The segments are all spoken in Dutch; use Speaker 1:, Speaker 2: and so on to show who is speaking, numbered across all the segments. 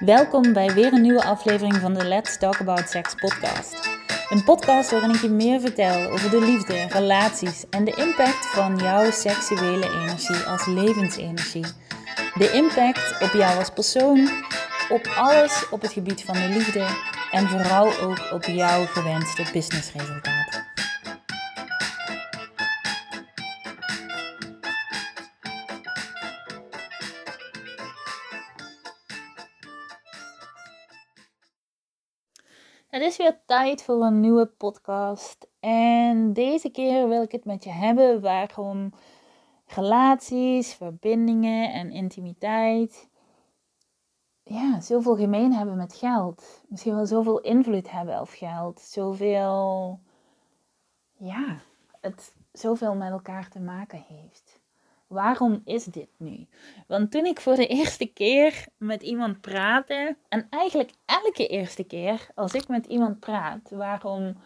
Speaker 1: Welkom bij weer een nieuwe aflevering van de Let's Talk About Sex podcast. Een podcast waarin ik je meer vertel over de liefde, relaties en de impact van jouw seksuele energie als levensenergie. De impact op jou als persoon, op alles op het gebied van de liefde en vooral ook op jouw gewenste businessresultaten. Tijd voor een nieuwe podcast. En deze keer wil ik het met je hebben waarom relaties, verbindingen en intimiteit ja, zoveel gemeen hebben met geld. Misschien wel zoveel invloed hebben op geld. Zoveel, ja, het zoveel met elkaar te maken heeft. Waarom is dit nu? Want toen ik voor de eerste keer met iemand praatte, en eigenlijk elke eerste keer als ik met iemand praat, waarom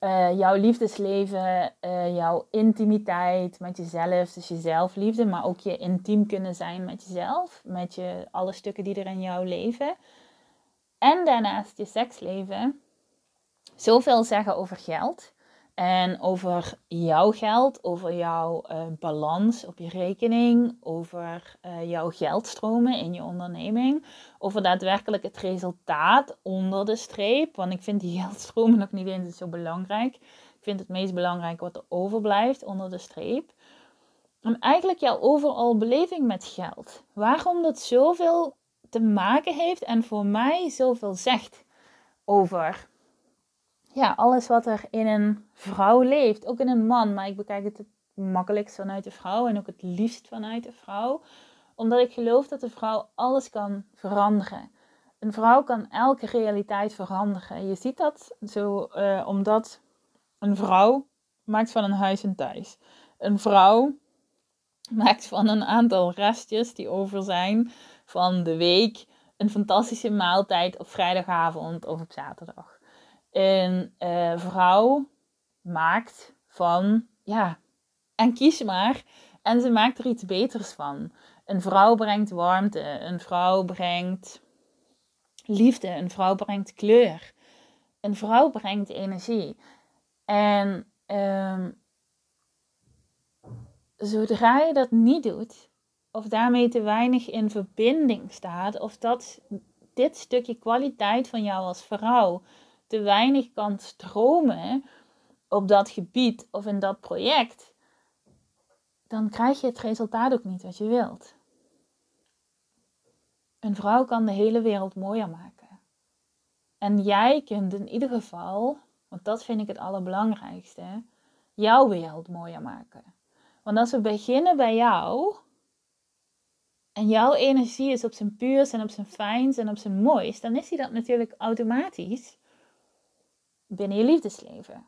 Speaker 1: uh, jouw liefdesleven, uh, jouw intimiteit met jezelf, dus je zelfliefde, maar ook je intiem kunnen zijn met jezelf, met je, alle stukken die er in jouw leven. En daarnaast je seksleven. Zoveel zeggen over geld. En over jouw geld, over jouw uh, balans op je rekening, over uh, jouw geldstromen in je onderneming, over daadwerkelijk het resultaat onder de streep. Want ik vind die geldstromen nog niet eens zo belangrijk. Ik vind het meest belangrijk wat er overblijft onder de streep. En eigenlijk jouw overal beleving met geld. Waarom dat zoveel te maken heeft en voor mij zoveel zegt over ja, alles wat er in een vrouw leeft, ook in een man, maar ik bekijk het het makkelijkst vanuit de vrouw en ook het liefst vanuit de vrouw, omdat ik geloof dat de vrouw alles kan veranderen. Een vrouw kan elke realiteit veranderen. Je ziet dat zo uh, omdat een vrouw maakt van een huis een thuis. Een vrouw maakt van een aantal restjes die over zijn van de week een fantastische maaltijd op vrijdagavond of op zaterdag een uh, vrouw maakt van, ja, en kies maar. En ze maakt er iets beters van. Een vrouw brengt warmte, een vrouw brengt liefde, een vrouw brengt kleur. Een vrouw brengt energie. En um, zodra je dat niet doet, of daarmee te weinig in verbinding staat, of dat dit stukje kwaliteit van jou als vrouw te weinig kan stromen op dat gebied of in dat project, dan krijg je het resultaat ook niet wat je wilt. Een vrouw kan de hele wereld mooier maken. En jij kunt in ieder geval, want dat vind ik het allerbelangrijkste, jouw wereld mooier maken. Want als we beginnen bij jou, en jouw energie is op zijn puurs en op zijn fijns en op zijn mooist, dan is die dat natuurlijk automatisch binnen je liefdesleven.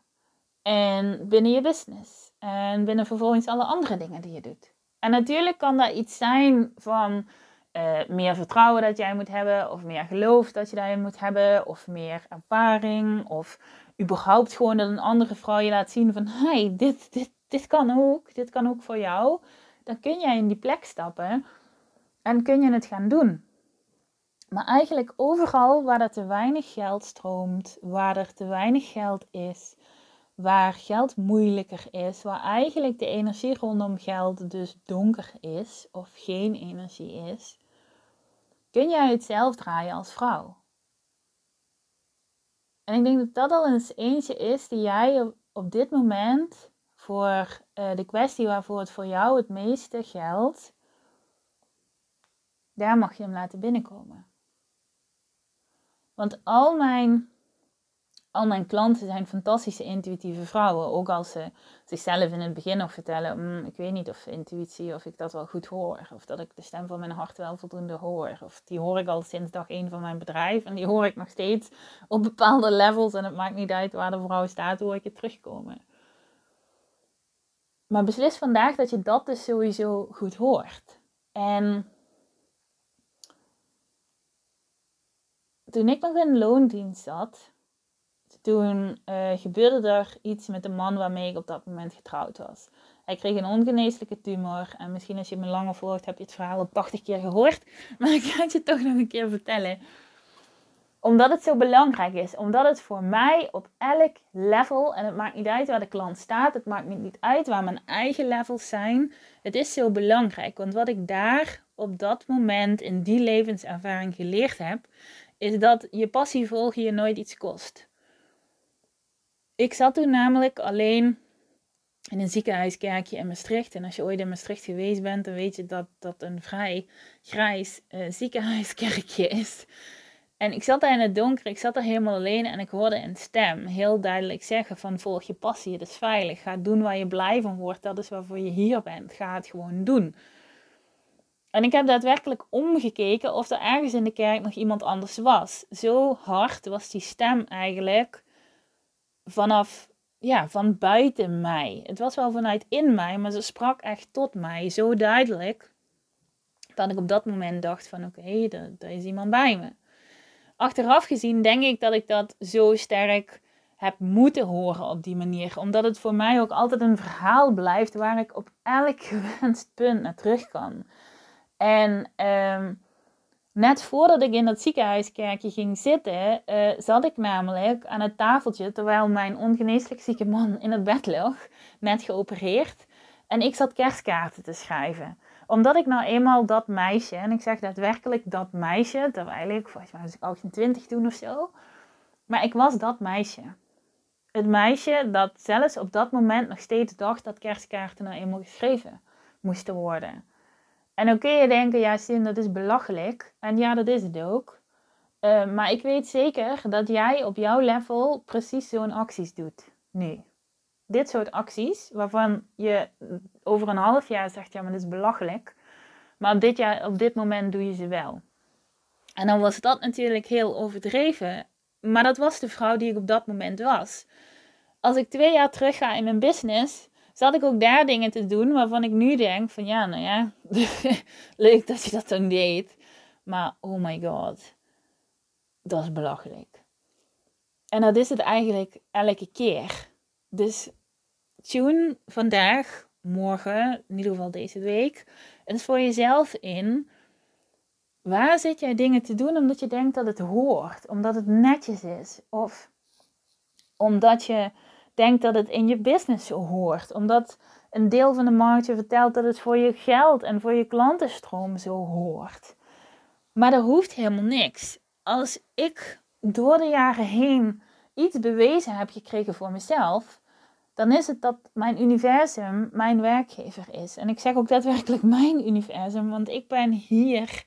Speaker 1: En binnen je business. En binnen vervolgens alle andere dingen die je doet. En natuurlijk kan dat iets zijn van uh, meer vertrouwen dat jij moet hebben. Of meer geloof dat je daarin moet hebben. Of meer ervaring. Of überhaupt gewoon dat een andere vrouw je laat zien van... Hey, dit, dit, dit kan ook. Dit kan ook voor jou. Dan kun jij in die plek stappen. En kun je het gaan doen. Maar eigenlijk overal waar er te weinig geld stroomt, waar er te weinig geld is, waar geld moeilijker is, waar eigenlijk de energie rondom geld dus donker is of geen energie is, kun jij het zelf draaien als vrouw. En ik denk dat dat al eens eentje is die jij op, dit moment voor uh, de kwestie waarvoor het voor jou het meeste geldt, daar mag je hem laten binnenkomen. Want al mijn, al mijn klanten zijn fantastische intuïtieve vrouwen. Ook als ze zichzelf in het begin nog vertellen: mm, Ik weet niet of intuïtie, of ik dat wel goed hoor. Of dat ik de stem van mijn hart wel voldoende hoor. Of die hoor ik al sinds dag één van mijn bedrijf. En die hoor ik nog steeds op bepaalde levels. En het maakt niet uit waar de vrouw staat, hoor ik het terugkomen. Maar beslis vandaag dat je dat dus sowieso goed hoort. En toen ik nog in loondienst zat, toen uh, gebeurde er iets met de man waarmee ik op dat moment getrouwd was. Hij kreeg een ongeneeslijke tumor. En misschien als je me langer volgt, heb je het verhaal al 80 keer gehoord. Maar ik ga het je toch nog een keer vertellen. Omdat het zo belangrijk is. Omdat het voor mij op elk level, en het maakt niet uit waar de klant staat. Het maakt niet uit waar mijn eigen levels zijn. Het is zo belangrijk. Want wat ik daar op dat moment in die levenservaring geleerd heb, is dat je passie volgen je nooit iets kost. Ik zat toen namelijk alleen in een ziekenhuiskerkje in Maastricht. En als je ooit in Maastricht geweest bent, dan weet je dat dat een vrij grijs uh, ziekenhuiskerkje is. En ik zat daar in het donker, ik zat er helemaal alleen en ik hoorde een stem heel duidelijk zeggen van volg je passie, het is veilig, ga doen waar je blij van wordt, dat is waarvoor je hier bent, ga het gewoon doen. En ik heb daadwerkelijk omgekeken of er ergens in de kerk nog iemand anders was. Zo hard was die stem eigenlijk vanaf, ja, van buiten mij. Het was wel vanuit in mij, maar ze sprak echt tot mij. Zo duidelijk dat ik op dat moment dacht van oké, okay, er, is iemand bij me. Achteraf gezien denk ik dat ik dat zo sterk heb moeten horen op die manier. Omdat het voor mij ook altijd een verhaal blijft waar ik op elk gewenst punt naar terug kan. En um, net voordat ik in dat ziekenhuiskerkje ging zitten, uh, zat ik namelijk aan het tafeltje terwijl mijn ongeneeslijk zieke man in het bed lag, net geopereerd. En ik zat kerstkaarten te schrijven. Omdat ik nou eenmaal dat meisje, en ik zeg daadwerkelijk dat meisje, terwijl ik, volgens mij was ik 28 toen of zo. Maar ik was dat meisje. Het meisje dat zelfs op dat moment nog steeds dacht dat kerstkaarten nou eenmaal geschreven moesten worden. En dan kun je denken, ja, Sim, dat is belachelijk. En ja, dat is het ook. Uh, maar ik weet zeker dat jij op jouw level precies zo'n acties doet. Nu, dit soort acties, waarvan je over een half jaar zegt, ja, maar dat is belachelijk. Maar dit, jaar, op dit moment doe je ze wel. En dan was dat natuurlijk heel overdreven. Maar dat was de vrouw die ik op dat moment was. Als ik twee jaar terug ga in mijn business, zat ik ook daar dingen te doen waarvan ik nu denk van ja, nou ja, leuk dat je dat dan deed. Maar oh my god, dat is belachelijk. En dat is het eigenlijk elke keer. Dus tune vandaag, morgen, in ieder geval deze week, eens voor jezelf in. Waar zit jij dingen te doen omdat je denkt dat het hoort, omdat het netjes is, of omdat je denkt dat het in je business hoort. Omdat een deel van de markt je vertelt dat het voor je geld en voor je klantenstroom zo hoort. Maar er hoeft helemaal niks. Als ik door de jaren heen iets bewezen heb gekregen voor mezelf, dan is het dat mijn universum mijn werkgever is. En ik zeg ook daadwerkelijk mijn universum, want ik ben hier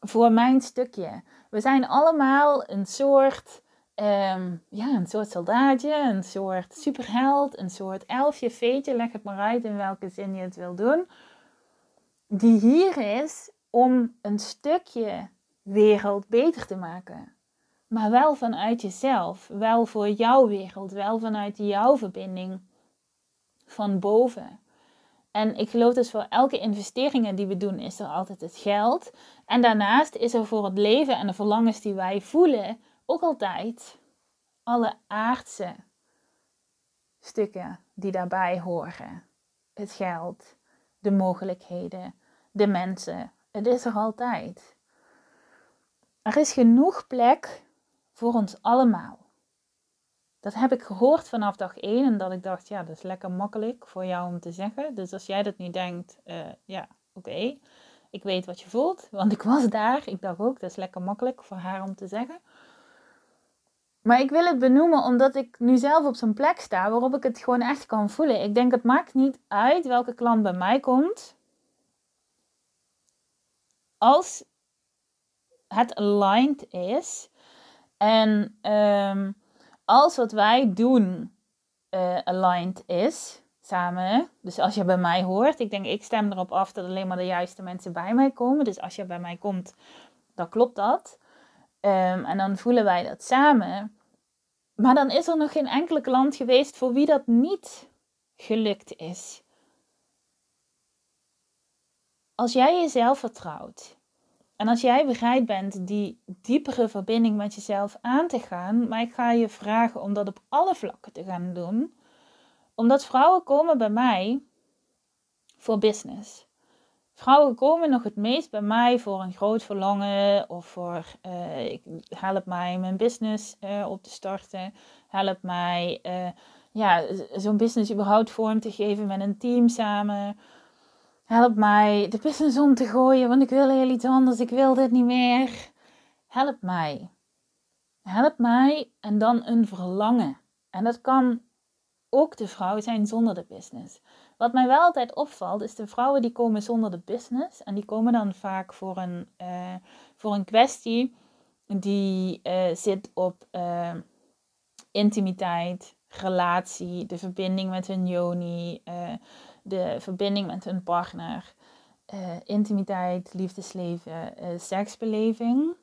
Speaker 1: voor mijn stukje. We zijn allemaal een soort Um, ja, een soort soldaatje, een soort superheld, een soort elfje, veetje, leg het maar uit in welke zin je het wil doen. Die hier is om een stukje wereld beter te maken. Maar wel vanuit jezelf, wel voor jouw wereld, wel vanuit jouw verbinding van boven. En ik geloof dus voor elke investeringen die we doen, is er altijd het geld. En daarnaast is er voor het leven en de verlangens die wij voelen ook altijd alle aardse stukken die daarbij horen. Het geld, de mogelijkheden, de mensen. Het is er altijd. Er is genoeg plek voor ons allemaal. Dat heb ik gehoord vanaf dag 1 en dat ik dacht, ja, dat is lekker makkelijk voor jou om te zeggen. Dus als jij dat niet denkt, uh, ja, oké. Ik weet wat je voelt, want ik was daar. Ik dacht ook, dat is lekker makkelijk voor haar om te zeggen. Maar ik wil het benoemen omdat ik nu zelf op zo'n plek sta waarop ik het gewoon echt kan voelen. Ik denk, het maakt niet uit welke klant bij mij komt. Als het aligned is en ehm, als wat wij doen uh, aligned is samen. Dus als je bij mij hoort, ik denk, ik stem erop af dat alleen maar de juiste mensen bij mij komen. Dus als je bij mij komt, dan klopt dat. Ehm, en dan voelen wij dat samen. Maar dan is er nog geen enkele klant geweest voor wie dat niet gelukt is. Als jij jezelf vertrouwt en als jij bereid bent die diepere verbinding met jezelf aan te gaan, maar ik ga je vragen om dat op alle vlakken te gaan doen, omdat vrouwen komen bij mij voor business. Vrouwen komen nog het meest bij mij voor een groot verlangen of voor uh, ik, help mij mijn business uh, op te starten. Help mij uh, ja, zo'n business überhaupt vorm te geven met een team samen. Help mij de business om te gooien, want ik wil heel iets anders. Ik wil dit niet meer. Help mij. Help mij en dan een verlangen. En dat kan ook de vrouw zijn zonder de business. Wat mij wel altijd opvalt, is de vrouwen die komen zonder de business. En die komen dan vaak voor een, uh, voor een kwestie die uh, zit op uh, intimiteit, relatie, de verbinding met hun yoni, de verbinding met hun partner, intimiteit, liefdesleven, seksbeleving.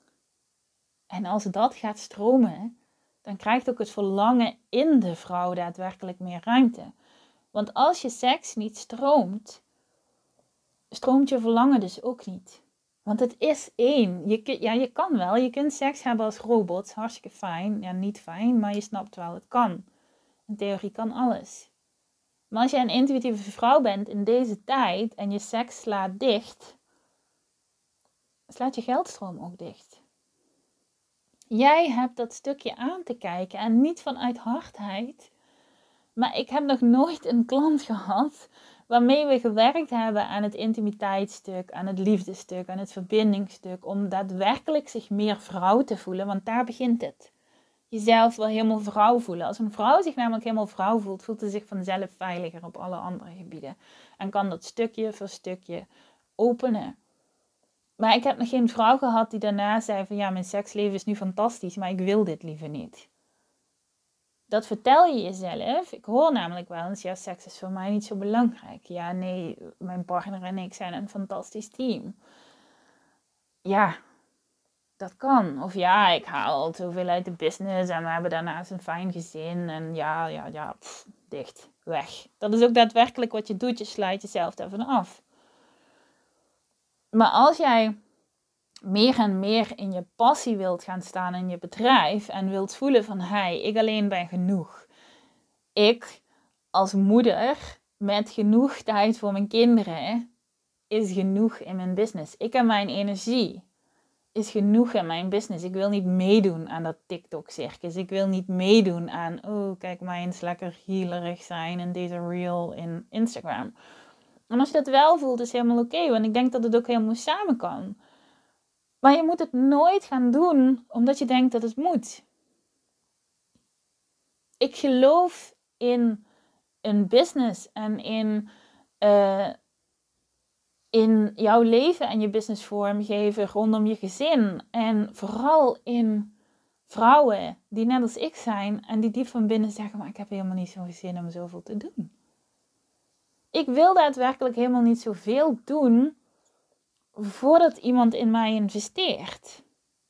Speaker 1: En als dat gaat stromen, dan krijgt ook het verlangen in de vrouw daadwerkelijk meer ruimte. Want als je seks niet stroomt, stroomt je verlangen dus ook niet. Want het is één. Je, ja, je kan wel. Je kunt seks hebben als robot. Hartstikke fijn. Ja, niet fijn, maar je snapt wel, het kan. In theorie kan alles. Maar als je een intuïtieve vrouw bent in deze tijd en je seks slaat dicht, slaat je geldstroom ook dicht. Jij hebt dat stukje aan te kijken en niet vanuit hardheid, maar ik heb nog nooit een klant gehad waarmee we gewerkt hebben aan het intimiteitsstuk, aan het liefdestuk, aan het verbindingstuk, om daadwerkelijk zich meer vrouw te voelen, want daar begint het. Jezelf wel helemaal vrouw voelen. Als een vrouw zich namelijk helemaal vrouw voelt, voelt ze zich vanzelf veiliger op alle andere gebieden. En kan dat stukje voor stukje openen. Maar ik heb nog geen vrouw gehad die daarna zei van ja, mijn seksleven is nu fantastisch, maar ik wil dit liever niet dat vertel je jezelf. Ik hoor namelijk wel eens, ja, seks is voor mij niet zo belangrijk. Ja, nee, mijn partner en ik zijn een fantastisch team. Ja, dat kan. Of ja, ik haal al zoveel uit de business en we hebben daarnaast een fijn gezin. En ja, ja, ja, dicht, weg. Dat is ook daadwerkelijk wat je doet. Je sluit jezelf daarvan af. Maar als jij meer en meer in je passie wilt gaan staan in je bedrijf en wilt voelen van hey, ik alleen ben genoeg. Ik als moeder met genoeg tijd voor mijn kinderen is genoeg in mijn business. Ik en mijn energie is genoeg in mijn business. Ik wil niet meedoen aan dat TikTok-circus. Ik wil niet meedoen aan, oh, kijk mij eens lekker healerig zijn in deze reel in Instagram. En als je dat wel voelt, is helemaal oké. want ik denk dat het ook helemaal samen kan. Maar je moet het nooit gaan doen omdat je denkt dat het moet. Ik geloof in een business en in, uh, in jouw leven en je business vormgeven rondom je gezin. En vooral in vrouwen die net als ik zijn en die diep van binnen zeggen: Maar ik heb helemaal niet zo'n zin om zoveel te doen. Ik wil daadwerkelijk helemaal niet zoveel doen voordat iemand in mij investeert.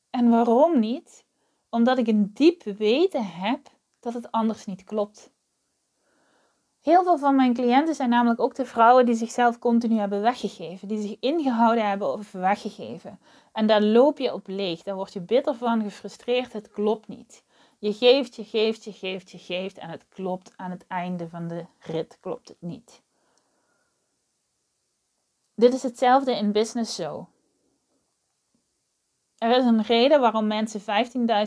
Speaker 1: En waarom niet? Omdat ik een diep weten heb dat het anders niet klopt. Heel veel van mijn cliënten zijn namelijk ook de vrouwen die zichzelf continu hebben weggegeven, die zich ingehouden hebben of weggegeven. En daar loop je op leeg, daar word je bitter van, gefrustreerd, het klopt niet. Je geeft, je geeft, je geeft, je geeft en het klopt aan het einde van de rit, klopt het niet. Dit is hetzelfde in business zo. Er is een reden waarom mensen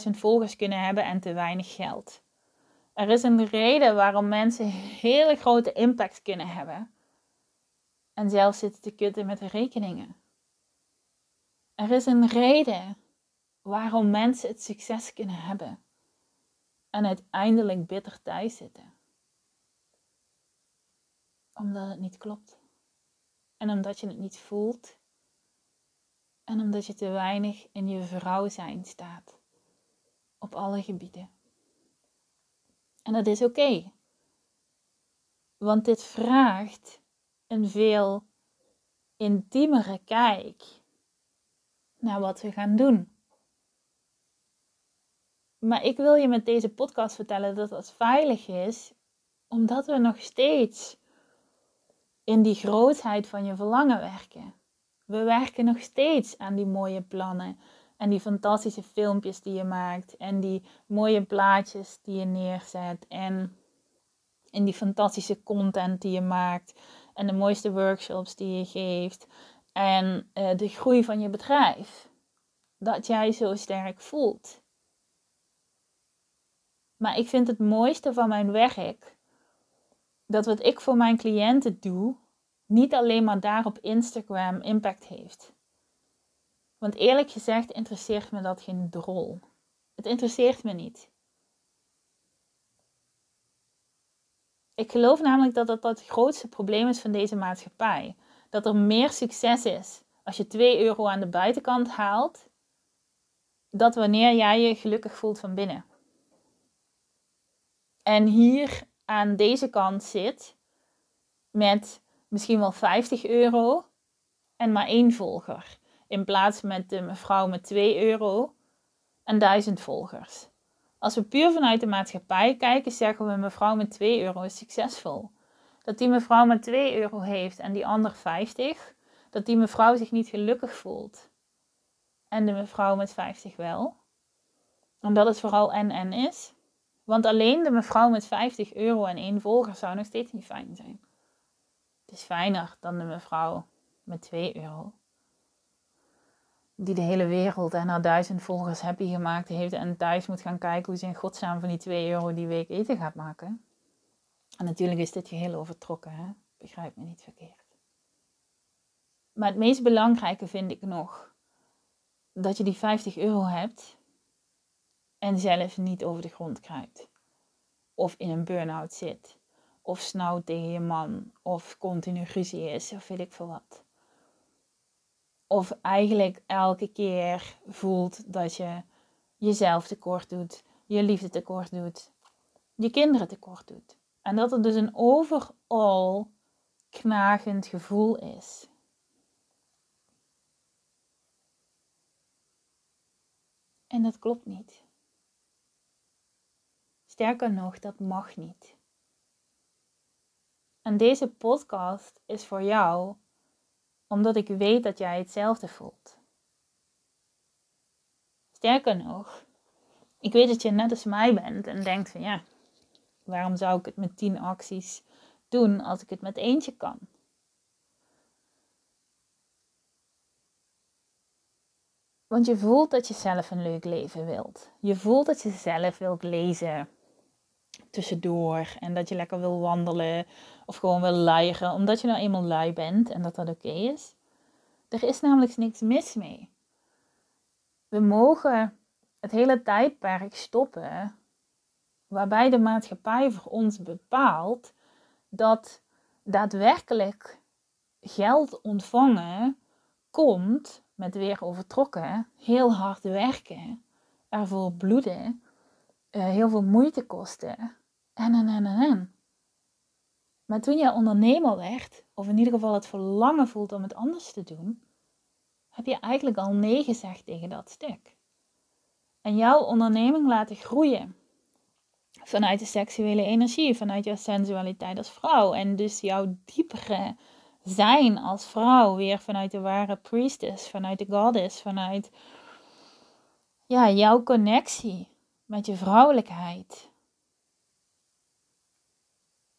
Speaker 1: 15.000 volgers kunnen hebben en te weinig geld. Er is een reden waarom mensen hele grote impact kunnen hebben en zelfs zitten te kutten met rekeningen. Er is een reden waarom mensen het succes kunnen hebben en uiteindelijk bitter thuis zitten. Omdat het niet klopt. En omdat je het niet voelt. En omdat je te weinig in je vrouw zijn staat. Op alle gebieden. En dat is oké. Want dit vraagt een veel intiemere kijk naar wat we gaan doen. Maar ik wil je met deze podcast vertellen dat dat veilig is, omdat we nog steeds in die grootheid van je verlangen werken. We werken nog steeds aan die mooie plannen en die fantastische filmpjes die je maakt en die mooie plaatjes die je neerzet en in die fantastische content die je maakt en de mooiste workshops die je geeft en uh, de groei van je bedrijf. Dat jij zo sterk voelt. Maar ik vind het mooiste van mijn werk dat wat ik voor mijn cliënten doe, niet alleen maar daar op Instagram impact heeft. Want eerlijk gezegd interesseert me dat geen drol. Het interesseert me niet. Ik geloof namelijk dat dat het grootste probleem is van deze maatschappij. Dat er meer succes is als je 2 euro aan de buitenkant haalt, dat wanneer jij je gelukkig voelt van binnen. En hier aan deze kant zit met misschien wel 50 euro en maar één volger. In plaats met de mevrouw met 2 euro en 1000 volgers. Als we puur vanuit de maatschappij kijken, zeggen we mevrouw met 2 euro is succesvol. Dat die mevrouw met 2 euro heeft en die ander 50, dat die mevrouw zich niet gelukkig voelt. En de mevrouw met 50 wel. En dat het vooral en-en is. Want alleen de mevrouw met 50 euro en één volger zou nog steeds niet fijn zijn. Het is fijner dan de mevrouw met 2 euro die de hele wereld en haar duizend volgers happy gemaakt heeft en thuis moet gaan kijken hoe ze in godsnaam van die 2 euro die week eten gaat maken. En natuurlijk is dit geheel overtrokken, hè? begrijp me niet verkeerd. Maar het meest belangrijke vind ik nog dat je die 50 euro hebt en zelf niet over de grond kruipt. Of in een burn-out zit. Of snauwt tegen je man. Of continu ruzie is. Of weet ik veel wat. Of eigenlijk elke keer voelt dat je jezelf tekort doet, je liefde tekort doet, je kinderen tekort doet. En dat er dus een overal knagend gevoel is. En dat klopt niet. Sterker nog, dat mag niet. En deze podcast is voor jou omdat ik weet dat jij hetzelfde voelt. Sterker nog, ik weet dat je net als mij bent en denkt van ja, waarom zou ik het met tien acties doen als ik het met eentje kan? Want je voelt dat je zelf een leuk leven wilt. Je voelt dat je zelf wilt lezen tussendoor. En dat je lekker wil wandelen of gewoon wil luieren. Omdat je nou eenmaal lui bent en dat dat oké is. Er is namelijk niks mis mee. We mogen het hele tijdperk stoppen waarbij de maatschappij voor ons bepaalt dat daadwerkelijk geld ontvangen komt met weer overtrokken, heel hard werken, ervoor bloeden, eh, heel veel moeite kosten en en en en. Maar toen je ondernemer werd, of in ieder geval het verlangen voelt om het anders te doen, heb je eigenlijk al nee gezegd tegen dat stuk. En jouw onderneming laten groeien vanuit de seksuele energie, vanuit jouw sensualiteit als vrouw. En dus jouw diepere zijn als vrouw weer vanuit de ware priestess, vanuit de goddess, vanuit ja, jouw connectie met je vrouwelijkheid.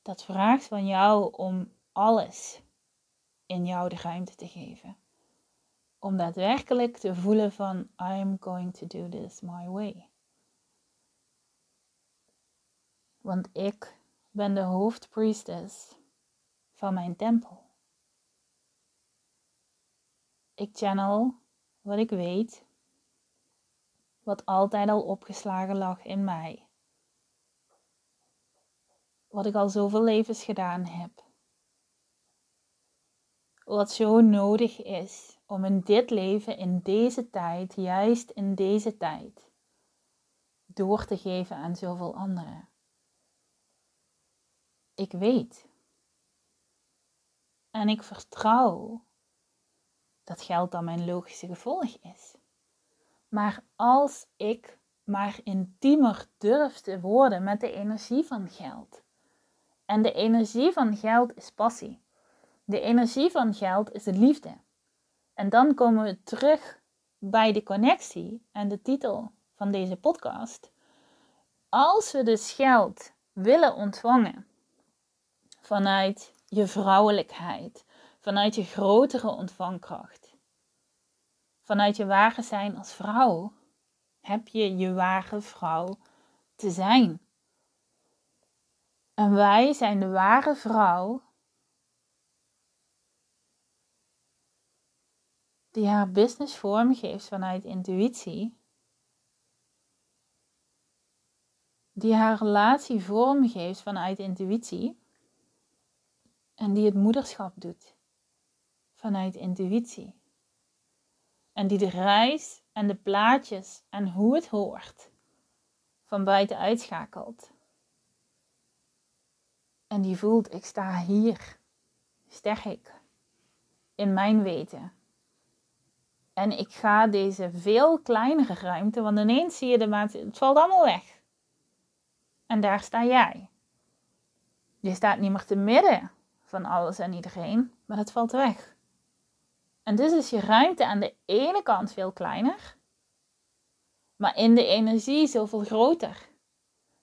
Speaker 1: Dat vraagt van jou om alles in jou de ruimte te geven. Om daadwerkelijk te voelen van I'm going to do this my way. Want ik ben de hoofdpriestess van mijn tempel. Ik channel wat ik weet, wat altijd al opgeslagen lag in mij. Wat ik al zoveel levens gedaan heb. Wat zo nodig is om in dit leven, in deze tijd, juist in deze tijd, door te geven aan zoveel anderen. Ik weet. En ik vertrouw dat geld dan mijn logische gevolg is. Maar als ik maar intiemer durf te worden met de energie van geld. En de energie van geld is passie. De energie van geld is de liefde. En dan komen we terug bij de connectie en de titel van deze podcast. Als we dus geld willen ontvangen vanuit je vrouwelijkheid, vanuit je grotere ontvangkracht. Vanuit je ware zijn als vrouw heb je je ware vrouw te zijn. En wij zijn de ware vrouw die haar business vormgeeft vanuit intuïtie, die haar relatie vormgeeft vanuit intuïtie en die het moederschap doet vanuit intuïtie. En die de reis en de plaatjes en hoe het hoort van buiten uitschakelt. En die voelt, ik sta hier, sterk, in mijn weten. En ik ga deze veel kleinere ruimte, want ineens zie je de maat, het valt allemaal weg. En daar sta jij. Je staat niet meer te midden van alles en iedereen, maar het valt weg. En dus is je ruimte aan de ene kant veel kleiner, maar in de energie zoveel groter.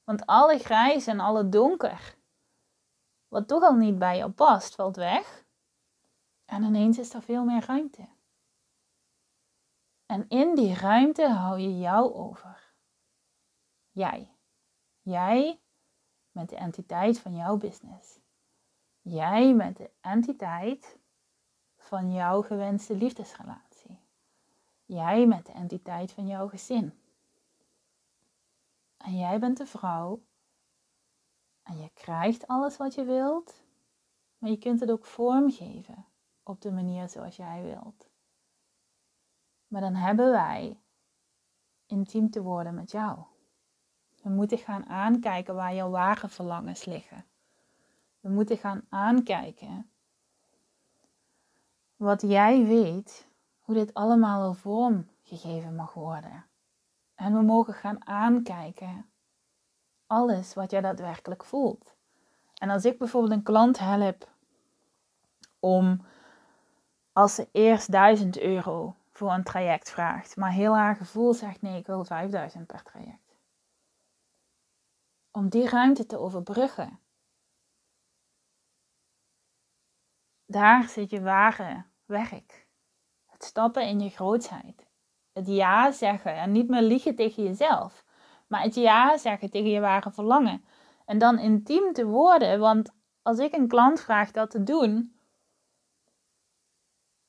Speaker 1: Want alle grijs en alle donker, wat toch al niet bij jou past, valt weg. En ineens is er veel meer ruimte. En in die ruimte hou je jou over. Jij. Jij met de entiteit van jouw business. Jij met de entiteit van jouw gewenste liefdesrelatie. Jij met de entiteit van jouw gezin. En jij bent de vrouw. En je krijgt alles wat je wilt. Maar je kunt het ook vormgeven op de manier zoals jij wilt. Maar dan hebben wij intiem te worden met jou. We moeten gaan aankijken waar jouw ware verlangens liggen. We moeten gaan aankijken wat jij weet, hoe dit allemaal vorm gegeven mag worden. En we mogen gaan aankijken alles wat jij daadwerkelijk voelt. En als ik bijvoorbeeld een klant help om als ze eerst 1000 euro voor een traject vraagt, maar heel haar gevoel zegt nee, ik wil 5000 per traject. Om die ruimte te overbruggen. Daar zit je ware werk. Het stappen in je grootheid. Het ja zeggen en niet meer liegen tegen jezelf, maar het ja zeggen tegen je ware verlangen. En dan intiem te worden, want als ik een klant vraag dat te doen,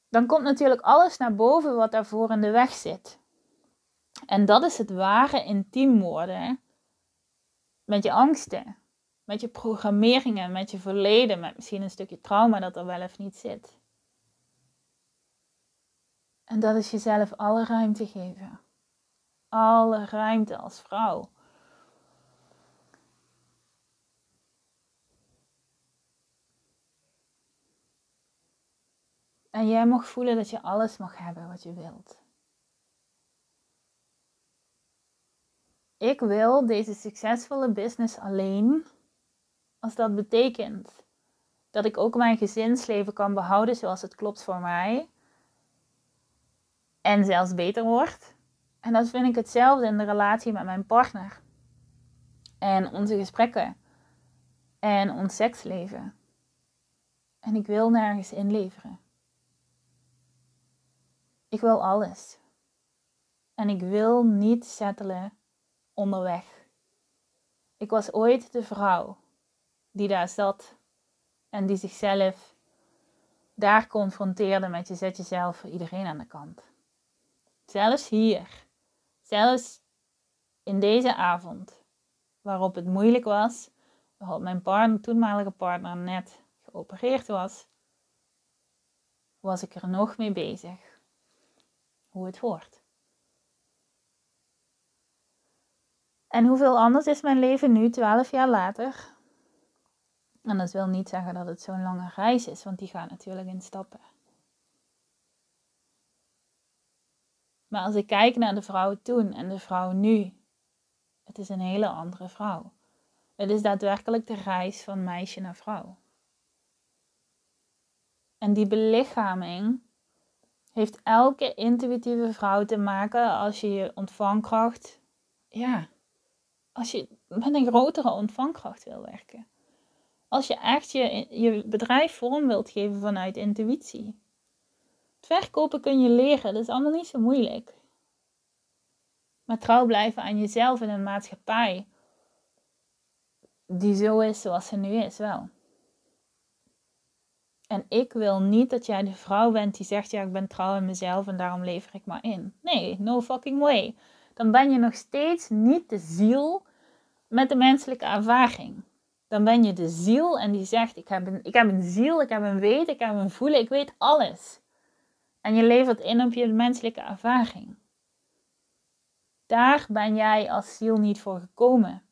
Speaker 1: dan komt natuurlijk alles naar boven wat daarvoor in de weg zit. En dat is het ware intiem worden met je angsten, met je programmeringen, met je verleden, met misschien een stukje trauma dat er wel of niet zit. En dat is jezelf alle ruimte geven. Alle ruimte als vrouw. En jij mag voelen dat je alles mag hebben wat je wilt. Ik wil deze succesvolle business alleen als dat betekent dat ik ook mijn gezinsleven kan behouden zoals het klopt voor mij. En zelfs beter wordt. En dat vind ik hetzelfde in de relatie met mijn partner. En onze gesprekken. En ons seksleven. En ik wil nergens inleveren. Ik wil alles. En ik wil niet settelen onderweg. Ik was ooit de vrouw die daar zat en die zichzelf daar confronteerde met je zet jezelf voor iedereen aan de kant. Zelfs hier, zelfs in deze avond, waarop het moeilijk was, waarop mijn partner, toenmalige partner net geopereerd was, was ik er nog mee bezig hoe het hoort. En hoeveel anders is mijn leven nu, 12 jaar later? En dat wil niet zeggen dat het zo'n lange reis is, want die gaat natuurlijk in stappen. Maar als ik kijk naar de vrouw toen en de vrouw nu, het is een hele andere vrouw. Het is daadwerkelijk de reis van meisje naar vrouw. En die belichaming heeft elke intuïtieve vrouw te maken als je je ontvangkracht, ja, als je met een grotere ontvangkracht wil werken. Als je echt je, je bedrijf vorm wilt geven vanuit intuïtie. Het verkopen kun je leren, dat is allemaal niet zo moeilijk. Maar trouw blijven aan jezelf in een maatschappij die zo is zoals ze nu is, wel. En ik wil niet dat jij de vrouw bent die zegt: Ja, ik ben trouw aan mezelf en daarom lever ik maar in. Nee, no fucking way. Dan ben je nog steeds niet de ziel met de menselijke ervaring. Dan ben je de ziel en die zegt: ik heb, een, ik heb een ziel, ik heb een weten, ik heb een voelen, ik weet alles. En je levert in op je menselijke ervaring. Daar ben jij als ziel niet voor gekomen.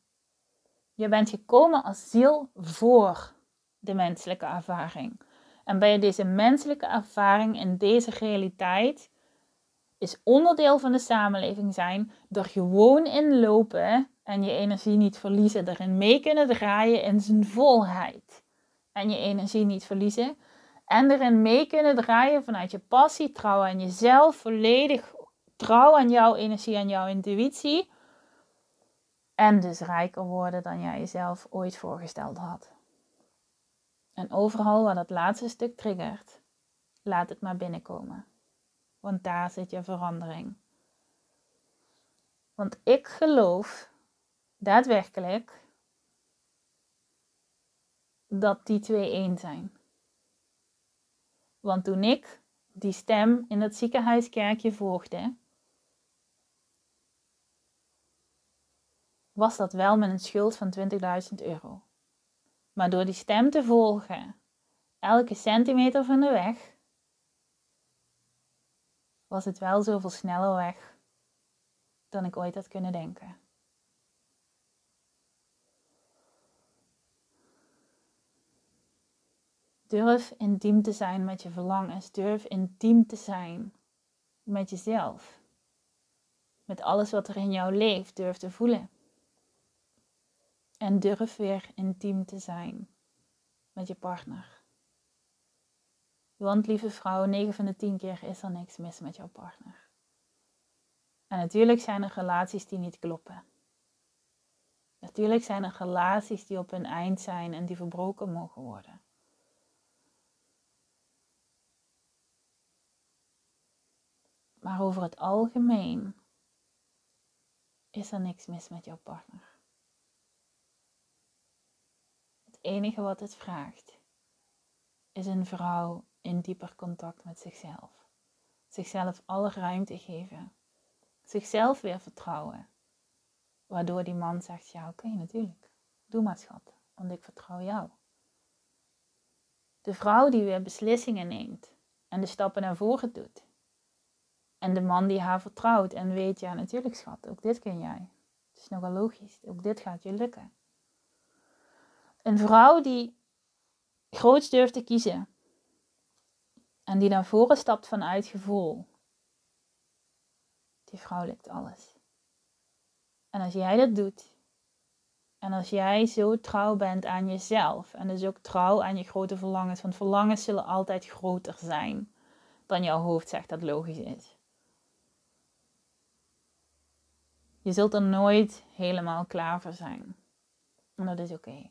Speaker 1: Je bent gekomen als ziel voor de menselijke ervaring. En bij deze menselijke ervaring in deze realiteit is onderdeel van de samenleving zijn door gewoon inlopen en je energie niet verliezen, erin mee kunnen draaien in zijn volheid. En je energie niet verliezen en erin mee kunnen draaien vanuit je passie, trouw aan jezelf, volledig trouw aan jouw energie en jouw intuïtie. En dus rijker worden dan jij jezelf ooit voorgesteld had. En overal waar dat laatste stuk triggert, laat het maar binnenkomen. Want daar zit je verandering. Want ik geloof daadwerkelijk dat die twee één zijn. Want toen ik die stem in het ziekenhuiskerkje volgde, was dat wel met een schuld van 20.000 euro. Maar door die stem te volgen, elke centimeter van de weg, was het wel zoveel sneller weg dan ik ooit had kunnen denken. Durf intiem te zijn met je verlangens. Durf intiem te zijn met jezelf. Met alles wat er in jou leeft. Durf te voelen. En durf weer intiem te zijn met je partner. Want lieve vrouw, 9 van de 10 keer is er niks mis met jouw partner. En natuurlijk zijn er relaties die niet kloppen. Natuurlijk zijn er relaties die op hun eind zijn en die verbroken mogen worden. Maar over het algemeen is er niks mis met jouw partner. Het enige wat het vraagt is een vrouw in dieper contact met zichzelf. Zichzelf alle ruimte geven. Zichzelf weer vertrouwen. Waardoor die man zegt, ja oké natuurlijk, doe maar schat, want ik vertrouw jou. De vrouw die weer beslissingen neemt en de stappen naar voren doet. En de man die haar vertrouwt en weet, ja natuurlijk schat, ook dit kun jij. Het is nogal logisch, ook dit gaat je lukken. Een vrouw die groots durft te kiezen. En die naar voren stapt vanuit gevoel. Die vrouw lukt alles. En als jij dat doet, en als jij zo trouw bent aan jezelf, en dus ook trouw aan je grote verlangens, want verlangens zullen altijd groter zijn dan jouw hoofd zegt dat logisch is. Je zult er nooit helemaal klaar voor zijn. En dat is oké.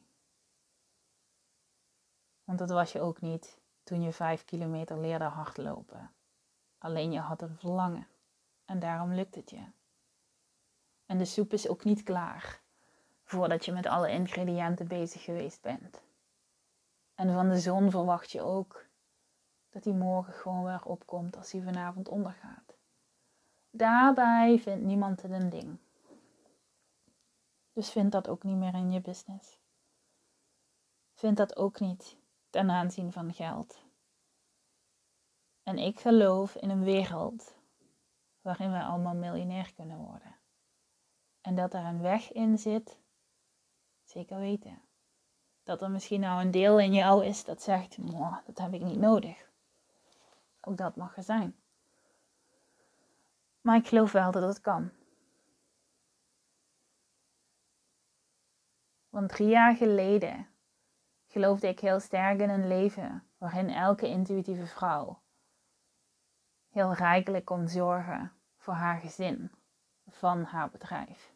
Speaker 1: Want dat was je ook niet toen je vijf kilometer leerde hardlopen. Alleen je had een verlangen. En daarom lukt het je. En de soep is ook niet klaar voordat je met alle ingrediënten bezig geweest bent. En van de zon verwacht je ook dat die morgen gewoon weer opkomt als die vanavond ondergaat. Daarbij vindt niemand het een ding. Dus vind dat ook niet meer in je business. Vind dat ook niet ten aanzien van geld. En ik geloof in een wereld waarin we allemaal miljonair kunnen worden. En dat er een weg in zit, zeker weten. Dat er misschien nou een deel in jou is dat zegt, dat heb ik niet nodig. Ook dat mag er zijn. Maar ik geloof wel dat het kan. Want drie jaar geleden geloofde ik heel sterk in een leven waarin elke intuïtieve vrouw heel rijkelijk kon zorgen voor haar gezin van haar bedrijf.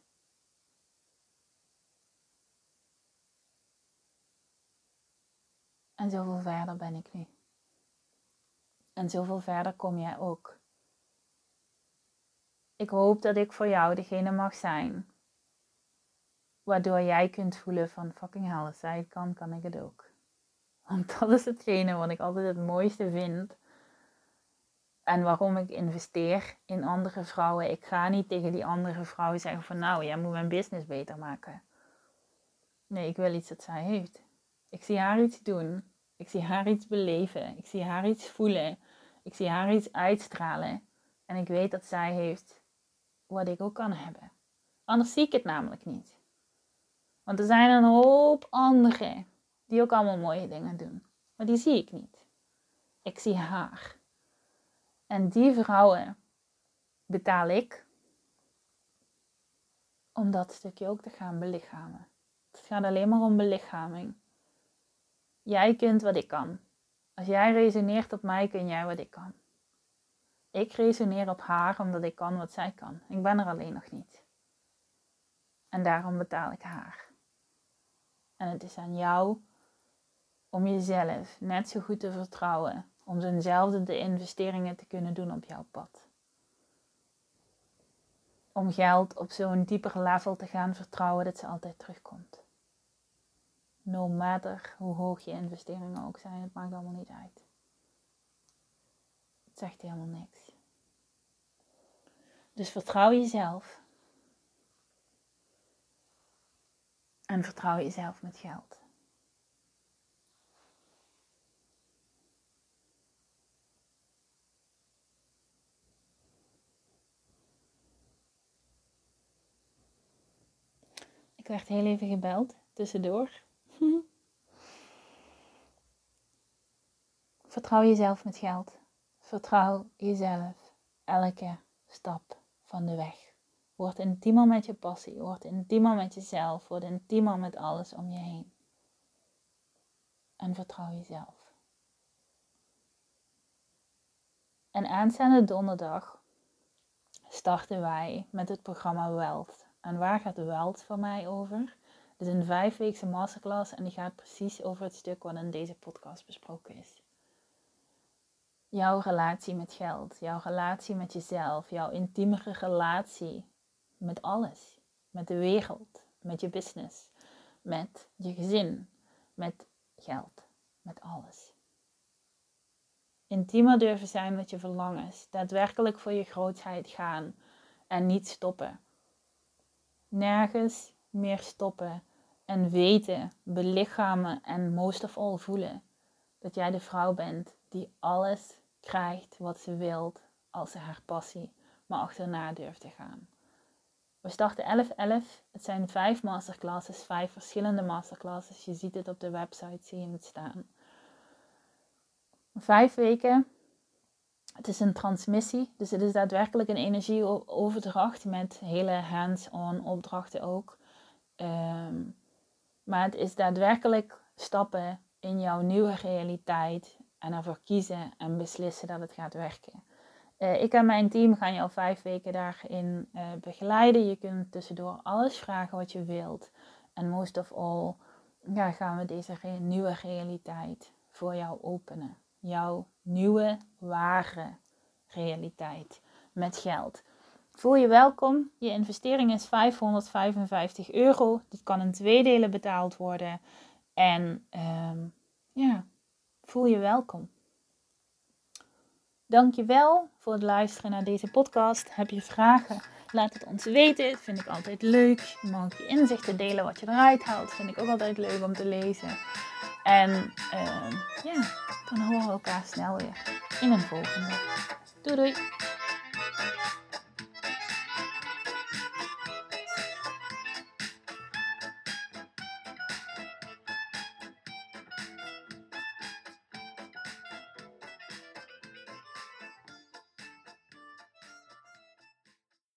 Speaker 1: En zoveel verder ben ik nu. En zoveel verder kom jij ook. Ik hoop dat ik voor jou degene mag zijn. Waardoor jij kunt voelen van fucking hell, als zij het kan, kan ik het ook. Want dat is hetgene wat ik altijd het mooiste vind. En waarom ik investeer in andere vrouwen. Ik ga niet tegen die andere vrouwen zeggen van nou, jij moet mijn business beter maken. Nee, ik wil iets dat zij heeft. Ik zie haar iets doen. Ik zie haar iets beleven. Ik zie haar iets voelen. Ik zie haar iets uitstralen. En ik weet dat zij heeft wat ik ook kan hebben. Anders zie ik het namelijk niet. Want er zijn een hoop anderen die ook allemaal mooie dingen doen. Maar die zie ik niet. Ik zie haar. En die vrouwen betaal ik om dat stukje ook te gaan belichamen. Het gaat alleen maar om belichaming. Jij kunt wat ik kan. Als jij resoneert op mij, kun jij wat ik kan. Ik resoneer op haar omdat ik kan wat zij kan. Ik ben er alleen nog niet. En daarom betaal ik haar. En het is aan jou om jezelf net zo goed te vertrouwen. Om zo'nzelfde de investeringen te kunnen doen op jouw pad. Om geld op zo'n dieper level te gaan vertrouwen dat ze altijd terugkomt. No matter hoe hoog je investeringen ook zijn, het maakt allemaal niet uit. Het zegt helemaal niks. Dus vertrouw jezelf. En vertrouw jezelf met geld. Ik werd heel even gebeld tussendoor. Vertrouw jezelf met geld. Vertrouw jezelf elke stap van de weg. Word intiemer met je passie. Word intiemer met jezelf. Word intiemer met alles om je heen. En vertrouw jezelf. En aanstaande donderdag starten wij met het programma Wealth. En waar gaat Wealth voor mij over? Het is een vijfweekse masterclass en die gaat precies over het stuk wat in deze podcast besproken is. Jouw relatie met geld, jouw relatie met jezelf, jouw intiemere relatie met alles. Met de wereld, met je business, met je gezin, met geld, met alles. Intiemer durven zijn met je verlangens, daadwerkelijk voor je grootheid gaan en niet stoppen. Nergens meer stoppen en weten, belichamen en most of all voelen dat jij de vrouw bent die alles krijgt wat ze wilt als ze haar passie maar achterna durft te gaan. We starten 11-11. Het zijn vijf masterclasses, vijf verschillende masterclasses. Je ziet het op de website, zie je het staan. Vijf weken. Het is een transmissie, dus het is daadwerkelijk een energieoverdracht met hele hands-on opdrachten ook. Ehm, maar het is daadwerkelijk stappen in jouw nieuwe realiteit en ervoor kiezen en beslissen dat het gaat werken. Uh, ik en mijn team gaan je al vijf weken daarin uh, begeleiden. Je kunt tussendoor alles vragen wat je wilt. En most of all ja, gaan we deze nieuwe realiteit voor jou openen. Jouw nieuwe, ware realiteit met geld. Voel je welkom. Je investering is 555 euro. Dit kan in twee delen betaald worden. En um, ja, voel je welkom. Dankjewel voor het luisteren naar deze podcast. Heb je vragen? Laat het ons weten. Dat vind ik altijd leuk. Je mag je inzichten delen wat je eruit haalt. Vind ik ook altijd leuk om te lezen. En uh, ja, dan horen we elkaar snel weer in een volgende. Doei doei!